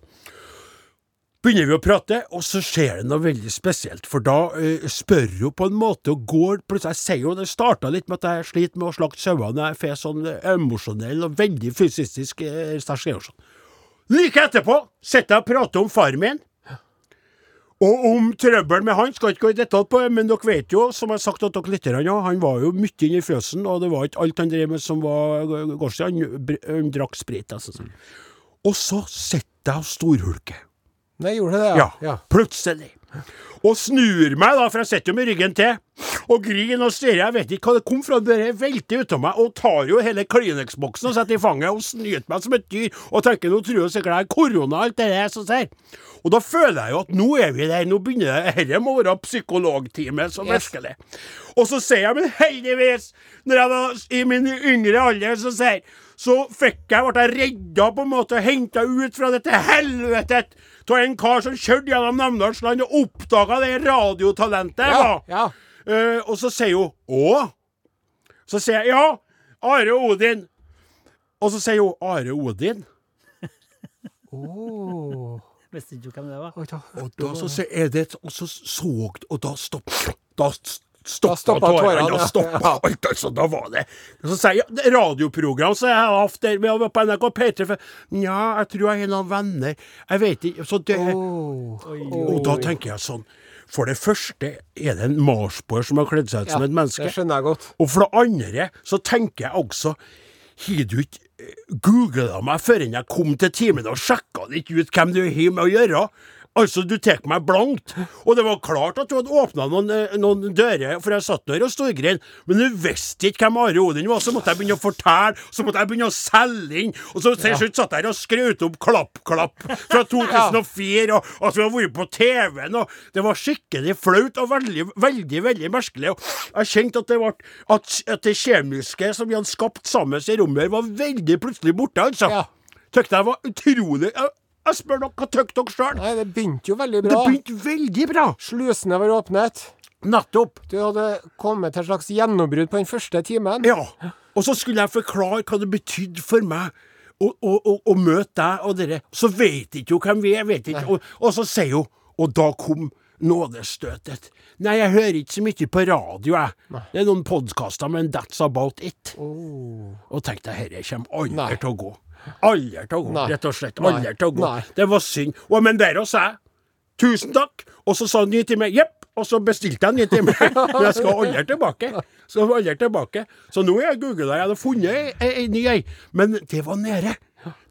begynner vi å prate, og så skjer det noe veldig spesielt. For da uh, spør hun på en måte og går plutselig Jeg sier jo det starta litt med at jeg sliter med å slakte sauene. Jeg får sånn eh, emosjonell og veldig fysisk uh, sterk og sånn. Like etterpå sitter jeg og prater om far min. Og om trøbbel med han skal ikke gå i detalj på, men dere vet jo, som jeg har sagt at dere lytterne, ja, han var jo mye inne i fjøsen, og det var ikke alt han drev med som var gårdslig. Han, han drakk sprit. Altså. sånn. Og så sitter jeg og storhulker. Nei, gjorde det, Ja, ja. plutselig. Og snur meg, da, for jeg sitter jo med ryggen til, og griner og stirrer. Jeg vet ikke hva det kom fra, det velter av meg, og tar jo hele Kleenex-boksen og setter i fanget og snyter meg som et dyr, og tenker nå tror jeg sikkert jeg har korona alt det der som ser. Og da føler jeg jo at nå er vi der, nå begynner det, dette må være psykologtime, som Yes. virkelig. Og så sier jeg, men heldigvis, når jeg var i min yngre alder, så sier så fikk jeg, ble jeg redda på en måte, henta ut fra dette helvetet av en kar som kjørte gjennom Namdalsland og oppdaga det radiotalentet. Ja, ja. Eh, og så sier hun Å? Så sier jeg ja, Are Odin. Og så sier hun Are Odin. [LAUGHS] Visste ikke hvem det var. Og da. Og da så sier er det Og så så Og da stopp Da stoppa tårene. Da Da ja. alt, altså. Da var det Så sier jeg ja, det radioprogram som jeg har hatt der med på NRK P3 Nja, jeg tror jeg har noen venner. Jeg vet ikke. Så det Og da tenker jeg sånn For det første er det en marsboer som har kledd seg ut som et menneske. Det skjønner jeg godt. Og for det andre så tenker jeg også Har du ikke googla meg før jeg kom til timen og sjekka litt ut hvem du har med å gjøre? Altså, du tar meg blankt. Og det var klart at du hadde åpna noen, eh, noen dører, for jeg satt der og storgrein, men du visste ikke hvem Are Odin var. Så måtte jeg begynne å fortelle, så måtte jeg begynne å selge inn. Og så til slutt satt jeg der og skrøt opp Klapp Klapp fra [LAUGHS] 2004, og at vi har vært på TV-en, og det var skikkelig flaut og veldig, veldig, veldig merkelig. Og jeg kjente at det, ble, at, at det kjemiske som vi hadde skapt sammen i rommet, her, var veldig plutselig borte, altså. Ja. Tykte jeg var utrolig Jeg, jeg spør dere, hva tykte dere sjøl? Nei, det begynte jo veldig bra. Det begynte veldig bra. Slusene var åpnet. Nettopp. Du hadde kommet til et slags gjennombrudd på den første timen. Ja. Og så skulle jeg forklare hva det betydde for meg å, å, å, å møte deg og dere. Så vet ikke hun hvem vi er, vet ikke. Og, og så sier hun Og da kom nådestøtet. Nei, jeg hører ikke så mye på radio, jeg. Det er noen podkaster, men that's about it. Og tenkte jeg, dette kommer aldri til å gå. Aldri til å gå, rett og slett. Aldri til å gå. Det var synd. Og, men der også jeg. Tusen takk. Og så sa han ny time. Jepp. Og så bestilte jeg en ny time. [LAUGHS] Men jeg skal aldri tilbake. Så jeg aldri tilbake. Så nå har jeg googla, jeg hadde funnet ei, ny ei. Men det var nede.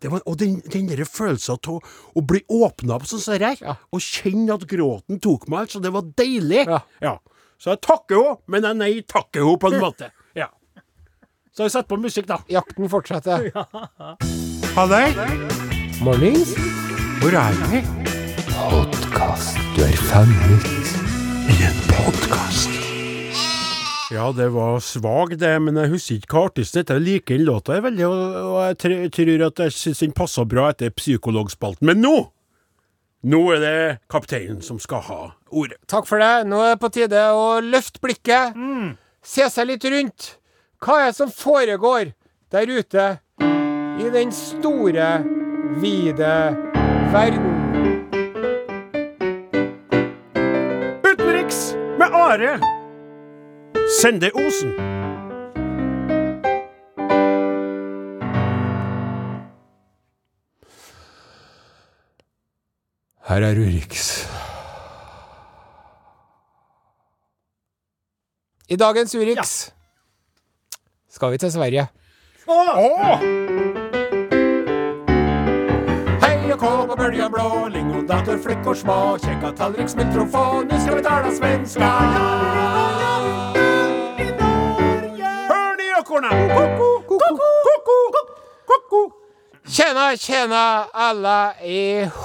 Det var, og den, den der følelsen av å bli åpna opp sånn som dette, Ja. og kjenne at gråten tok meg, altså. Det var deilig. Ja. Så jeg takker henne, men jeg nei takker henne på en måte. Ja. har vi satt på musikk, da. Jakten fortsetter. [LAUGHS] ja. Halløy. Mornings. Hvor er vi? Podkast. Du er fanget. I en podkast. Ja, det var svak det, men jeg husker ikke hva artisten heter. Jeg liker den låta jeg veldig, og, og jeg tror at jeg syns den passer bra etter psykologspalten. Men nå! Nå er det kapteinen som skal ha ordet. Takk for det. Nå er det på tide å løfte blikket. Se seg litt rundt. Hva er det som foregår der ute i den store, vide verden? Utenriks med Are Sende Osen. Her er Urix. I dagens Urix skal vi til Sverige. Åh! Hei og kå på böljan blå, lingondator, flickor små, käka tallriksmikrofon, nu ska vi tala svenska. Ko-ko, ko-ko, ko-ko, ko-ko. Tjena, tjena alla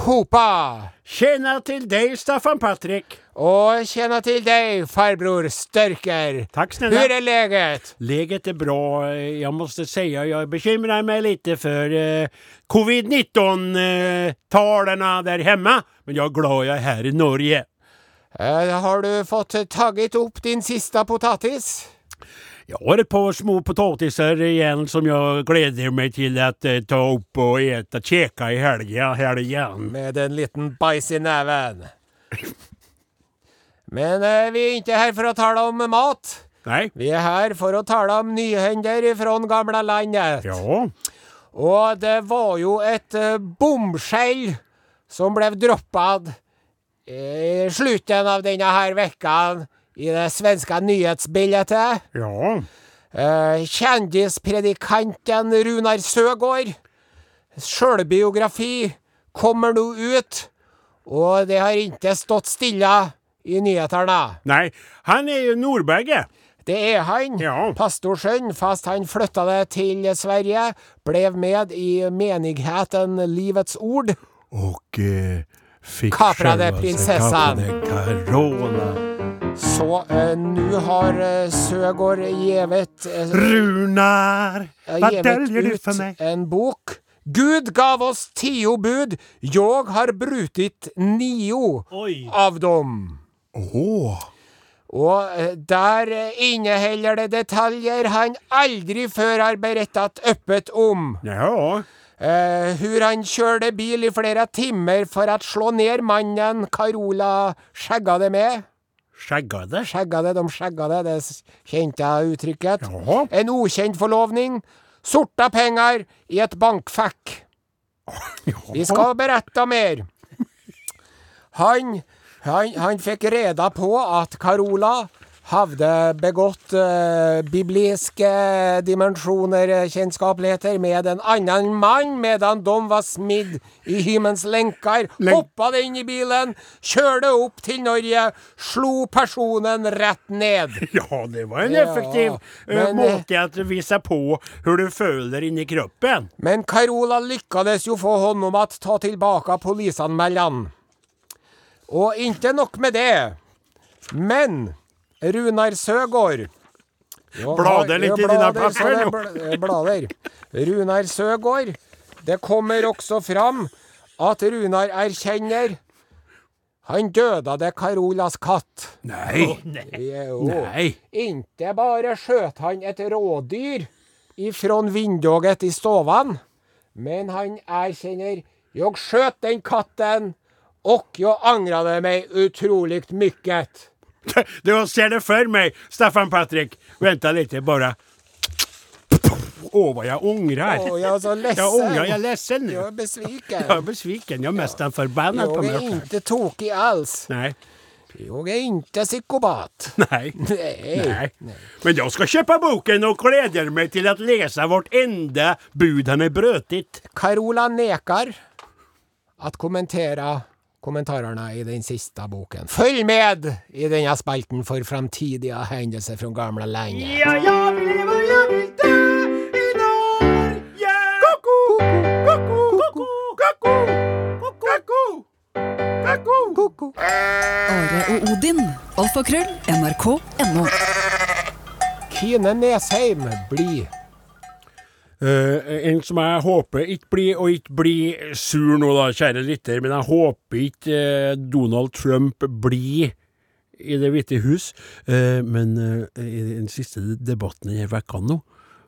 hopa Tjena til deg, Staffan Patrik. Och tjena til deg, farbror Størker. Takk snälla. Hur är läget? Läget är bra. Jag måste säga, jag bekymrar mig lite för eh, covid-19-talarna där hemma. Men jag är glad jag är här i Norge. Eh, har du fått tagit upp din sista potatis? Jag har ett par små potatisar igen som jag gläder mig till att eh, ta upp och äta, käka i helgen. helgen. Med en liten bajs i näven. [LAUGHS] Men eh, vi er ikke her for å tale om mat. Nei. Vi er her for å tale om nyhender från gamle landet. Ja. Og det var jo et eh, bomskjell som ble droppet i slutten av denne her vekken i det svenske nyhetsbildet. Ja. Eh, kjendispredikanten Runar Søgaard. Sjølbiografi kommer nå ut, og det har ikke stått stille i nyhetene. Nei, han er jo Nordberget. Det er han, Ja. pastorsønn, fast han flyttade til Sverige, blev med i menigheten Livets Ord. Og eh, fikk Kaprade prinsessen. sig prinsessan. Så eh, nu har eh, Søgaard gjevet eh, Runar, hva vad du for meg? en bok. Gud gav oss tio bud. Jag har brutit nio Oi. av dem. Åh, Og der där eh, det detaljer han aldri før har berettet øppet om. ja. Eh, hur han kjørte bil i flere timer for å slå ned mannen Carola skäggade med. Skäggade? Skäggade, de skjegga det det kjente jeg uttrykket. Ja. En ukjent forlovning. Sorta penger i et bankfekk. [LAUGHS] Ja. Vi skal berette mer. Han, han, han fikk reda på at Carola hadde begått uh, bibliske dimensioner, eh, med en annen mann medan de var smidd i hymens lenker. Len Hoppa Hoppade inn i bilen, kjørte opp til Norge, slo personen rett ned. [LAUGHS] Ja, det var en effektiv ja, men, eh, måte å vise på hvordan du føler inni i kroppen. Men Carola lykkades jo få honom at ta tilbake polisanmälan. Och ikke nok med det. Men Runar Søgaard Blader litt i dine plasser bl- jag blader. Runar Søgaard. Det kommer også fram at Runar erkjenner han døde det Carolas katt. Nei! Jo. nej. Inte bare skjøt han et rådyr ifrån vinduet i stovan, men han erkjenner jeg skjøt den katten och jag ångrade mig otroligt mycket. [LAUGHS] Du ser det för mig, Staffan Patrik. Vänta lite bara. Åh, vad jag ångrar. Åh, jag är så ledsen. Jag ångrar, jag är ledsen nu. Jag är besviken. Jag är besviken, jag är nästan förbannad på Jag mig är själv. inte tokig alls. Nej, Jag är inte psykopat. nej. Nej. Nej. Men jag ska köpa boken och glädjer mig till att läsa vårt enda bud han är brötit. Carola nekar att kommentera kommentarerna i den siste boken. Følg med i denne spalten for framtidige hendelser fra gamle lenge. Ja, ja, vi lever, ja, vil dö i Norge! Koko, koko, koko, koko, koko, koko. Are og Odin. Alfakrøll. NRK.no. Kine Nesheim blir Eh, en som jeg håper ikke blir, og ikke blir sur nå da, kjære lytter, men jeg håper ikke uh, Donald Trump blir i Det hvite hus. Uh, men i den siste debatten denne vekka nå,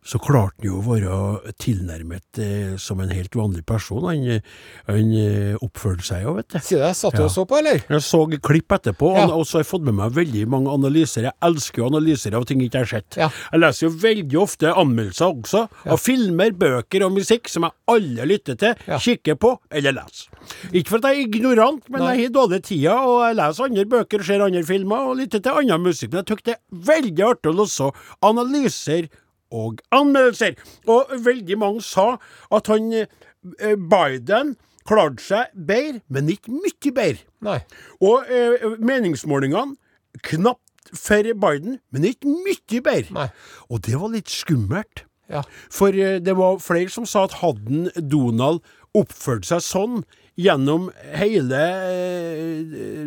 så klarte han jo å være tilnærmet eh, som en helt vanlig person. Han, han eh, oppførte seg jo, vet du. Sier du det? Satt du Ja. og så på, eller? Jeg så klipp etterpå, Ja. og så har jeg fått med meg veldig mange analyser. Jeg elsker jo analyser av ting jeg ikke har sett. Ja. Jeg leser jo veldig ofte anmeldelser også, av filmer, bøker og musikk som jeg alle lytter til, kikker på eller leser. Ikke for at jeg er ignorant, men Nei. jeg har dårlig tida, og jeg leser andre bøker, ser andre filmer og lytter til annen musikk. Men jeg syns det er veldig artig å lese analyser og anmeldelser. Og veldig mange sa at han eh, Biden klarte seg bedre, men ikke mye bedre. Nei. Og eh, meningsmålingene knapt for Biden, men ikke mye bedre. Nei. Og det var litt skummelt. Ja. For eh, det var flere som sa at hadde Donald oppført seg sånn gjennom hele eh,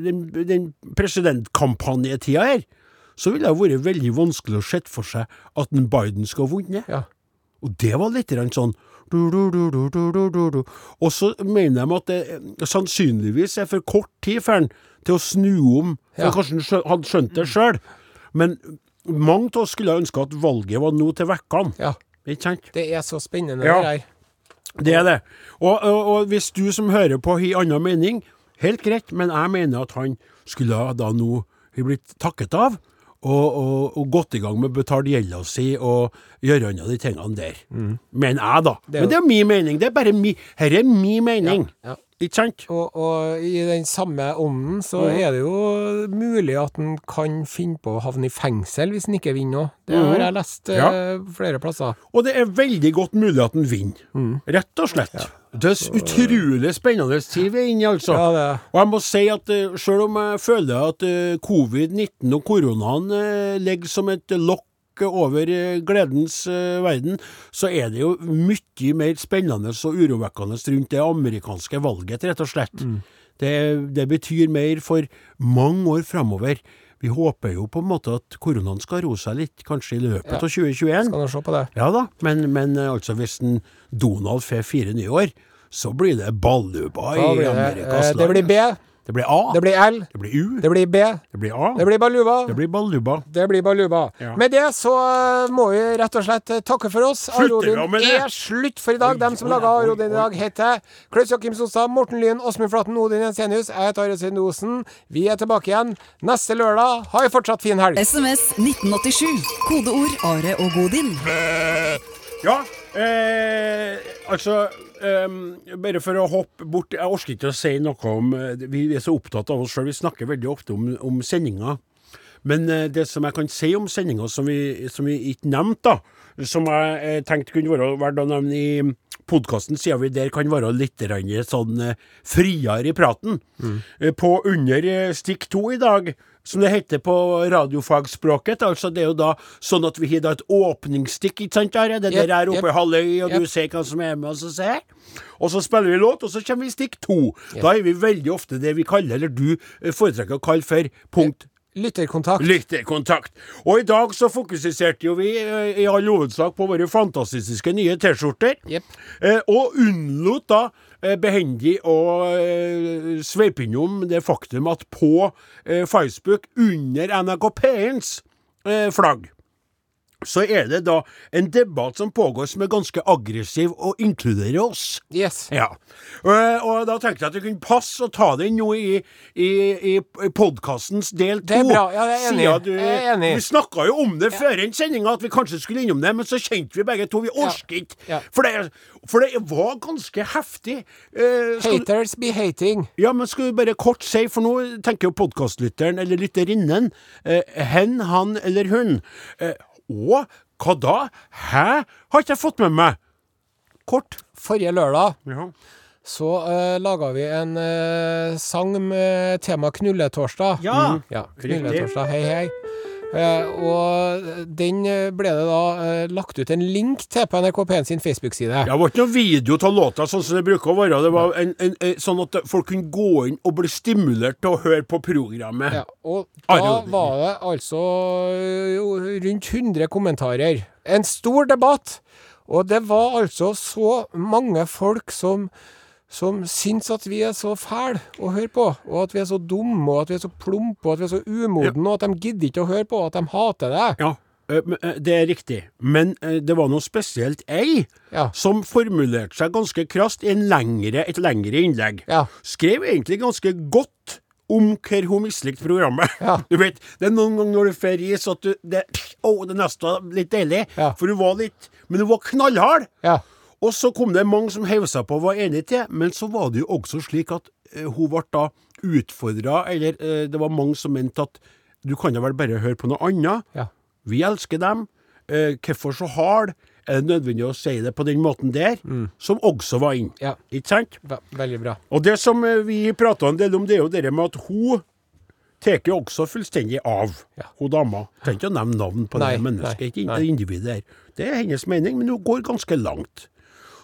den, den presidentkampanjetida her, så ville det vært veldig vanskelig å se for seg at en Biden skal ha vunnet. Ja. Og det var litt sånn du, du, du. Og så mener de at det eh, sannsynligvis er for kort tid for han til å snu om, for Ja. kanskje han hadde skjønt det sjøl. Men mange av oss skulle ønske at valget var nå til vekkene. ja. Ikke sant? Det er så spennende, Ja. det der. Det er det. Og, og, og hvis du som hører på har annen mening, helt greit, men jeg mener at han skulle da nå blitt takket av. Og, og, og gått i gang med å betale gjelda si og gjøre unna de tingene der. Mener jeg, da. Mm. Det jo... Men det er min mening. Det er bare mi, her er min mening. Ja, ja. Ikke sant? Og, og i den samme ånden så mm. er det jo mulig at en kan finne på å havne i fengsel hvis en ikke vinner òg. Det har jeg lest eh, Ja. flere plasser. Og det er veldig godt mulig at en vinner. Mm. Rett og slett. Det er utrolig spennende tid vi er inne i, altså. Ja, det- Og jeg må si at uh, selv om jeg føler at eh, covid-19 og koronaen eh, ligger som et lokk over eh, gledens eh, verden, så er det jo mye mer spennende og urovekkende rundt det amerikanske valget, rett og slett. Mm. Det, det betyr mer for mange år framover. Vi håper jo på en måte at koronaen skal roe seg litt, kanskje i løpet Ja. av 2021. Skal se på det. Ja da, men, men eh, altså hvis en Donald får fire nye år, så blir det balluba i Amerikas land. det blir B, Det blir A. det blir L, Det blir U. det blir B, Det blir A. det blir baluba. Det blir Baluba. Det blir baluba. Ja. Med det så eh, må vi rett og slett eh, takke for oss. Arodin er slutt for i dag. Oi, Dem som laga Arodin i dag, heter Klaus Jakim Sostad, Morten Lyn, Åsmund Flaten, Odin Jensenius. Jeg heter Are Svein Osen. Vi er tilbake igjen neste lørdag. Ha ei fortsatt fin helg. SMS 1987. Kodeord Are og Godin. Ja, eh, altså eh, Bare for å hoppe bort Jeg orker ikke å si noe om eh, Vi er så opptatt av oss sjøl. Vi snakker veldig ofte om, om sendinga. Men uh, det som jeg kan si om sendinga som vi, som vi ikke nevnte, da, som jeg eh, tenkte kunne være verdt å nevne i podkasten, siden vi der kan være litt sånn eh, friere i praten. Eh, På under stikk to i dag, som det heter på radiofagspråket, altså det er jo da sånn at vi har da et åpningsstikk, ikke sant, Are? Det der er oppe jep. i halvøy, og yep. du ser hva som er med og ser. Og så spiller vi låt, og så kommer vi i stikk to. Da er vi veldig ofte det vi kaller, eller du eh, foretrekker å kalle for punkt Lytterkontakt. Lytterkontakt. Og i dag så fokuserte jo vi eh, i all hovedsak på våre fantastiske nye T-skjorter. Yep. Eh, og unnlot da eh, behendig å eh, sveipe innom det faktum at på eh, Facebook, under NRK P1s eh, flagg, så er det da en debatt som pågår som er ganske aggressiv og inkluderer oss. Yes. Ja. Og, og da tenkte jeg at det kunne passe å ta den nå i, i, i podkastens del to. Det er bra. Ja, jeg er enig. Du, Jeg er enig. Vi snakka jo om det før en sendinga, at vi kanskje skulle innom det, men så kjente vi begge to. Vi orker ikke. Ja. For, det, for det var ganske heftig. Eh, skal, Haters be hating. ja, men skal du bare kort si, for nå tenker jo podkastlytteren, eller lytterinnen, eh, hen, han eller hun. Eh, å, hva da? Hæ? Har ikke jeg fått med meg? Kort. Forrige lørdag Ja. så uh, laga vi en uh, sang med tema Knulletorsdag. Ja. Ja, Knulletorsdag, hei hei. Eh, og den ble det da eh, lagt ut en link til på NRK P1 sin Facebook-side. Det var ikke noe video av låta sånn som det bruker å være. Det var en, en, en, sånn at folk kunne gå inn og bli stimulert til å høre på programmet. Ja, og da var det altså rundt 100 kommentarer. En stor debatt. Og det var altså så mange folk som som syns at vi er så fæle å høre på, og at vi er så dumme, og at vi er så plumpe, og at vi er så umodne, og at de gidder ikke å høre på, og at de hater det. Ja, det er riktig. Men det var noe spesielt ei Ja. som formulerte seg ganske krast i en lengre, et lengre innlegg. Ja. Skrev egentlig ganske godt om hvor hun mislikte programmet. Ja. [LAUGHS] Du vet, Det er noen ganger når du får ris at du det, oh, det neste var litt deilig. Ja. For hun var litt Men hun var knallhard. Og så kom det mange som heiv seg på og var enig til, men så var det jo også slik at eh, hun ble da utfordra, eller eh, det var mange som mente at du kan da vel bare høre på noe annet. Ja. Vi elsker dem. eh, hvorfor så hard er det nødvendig å si det på den måten der, som også var inn. Ja. Ikke sant? Ve veldig bra. Og det som vi prata en del om, det er jo det med at hun tar jo også fullstendig av, Ja. hun dama. Trenger ikke å nevne navn på Nei, det mennesket, ikke nei. det individet der. Det er hennes mening, men hun går ganske langt.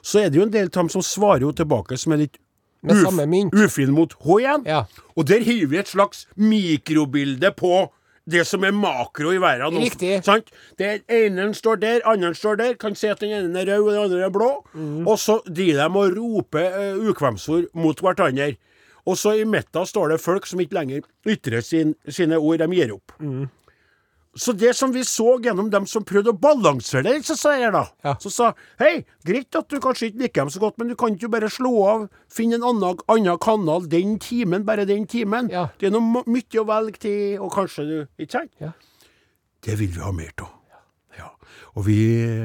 Så er det jo en del av dem som svarer jo tilbake som er litt ufin mot H igjen. Ja. Og der hiver vi et slags mikrobilde på det som er makro i verden. Riktig. Sant? Det ene står der, andre står der. Kan se at den ene er rød og den andre er blå. Mm. Og så driver de og roper uh, ukvemsord mot hverandre. Og så i midten står det folk som ikke lenger ytrer sin, sine ord. De gir opp. Mm. Så det som vi så gjennom dem som prøvde å balansere det, så sa jeg da Ja. Så sa hei, greit at du kanskje ikke liker dem så godt, men du kan ikke bare slå av, finne en annen, annen kanal den timen, bare den timen. Ja. Det er noe mye å velge til, og kanskje du Ikke sant? Ja. Det vil vi ha mer av. Og vi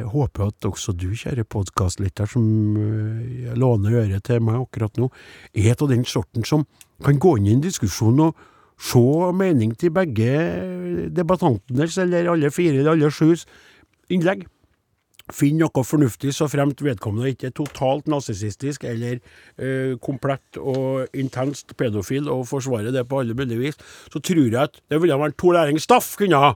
håper at også du, kjære podkastlytter, som øh, låner øret til meg akkurat nå, er av den sorten som kan gå inn i en diskusjon og se mening til begge debattantenes, eller alle fire eller alle sjus, innlegg. Finn noe fornuftig, så fremt vedkommende ikke er totalt narsissistisk eller øh, komplett og intenst pedofil og forsvarer det på alle mulige vis, så tror jeg at det ville vært to læringsstaff kunne ha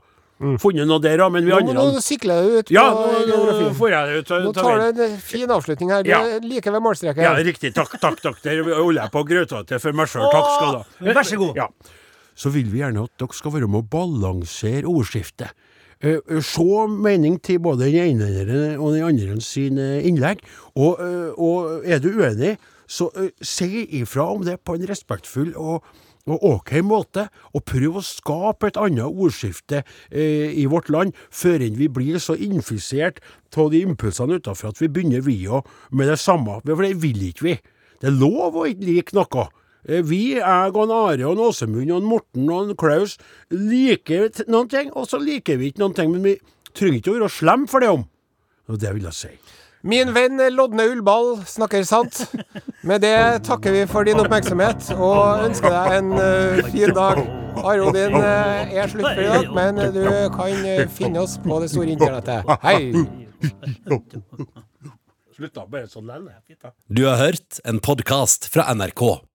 funnet noe der, ja, men vi Nå, andre nå sikler jeg ut på Ja, nå, nå får jeg det ut. Nå tar du en fin avslutning her. Du Ja. er like ved målstreken. Ja, riktig. Takk, takk, takk. Der holder jeg på å grøte til for meg sjøl. Takk skal du ha. Vær så god. Ja. Så vil vi gjerne at dere skal være med å balansere ordskiftet. Eh, eh, Se mening til både den ene og den andre sine innlegg. Og, eh, og er du uenig, så eh, si ifra om det på en respektfull og og OK måte, og prøv å skape et annet ordskifte eh, i vårt land, før vi blir så infisert av de impulsene utenfor at vi begynner vi òg med det samme. For det vil ikke vi. Det er lov å ikke like noe. Eh, Vi, jeg og Are og Åsemund og en Morten og Klaus liker noen ting, og så liker vi ikke noen ting. Men vi trenger ikke å være slemme for det om. Og det vil jeg si. Min venn Lodne Ullball snakker sant. Med det takker vi for din oppmerksomhet og ønsker deg en uh, fin dag. Are din uh, er slutt for i dag, men du kan finne oss på det store internettet. Hei! Slutt da, bare sånn. Du har hørt en podkast fra NRK.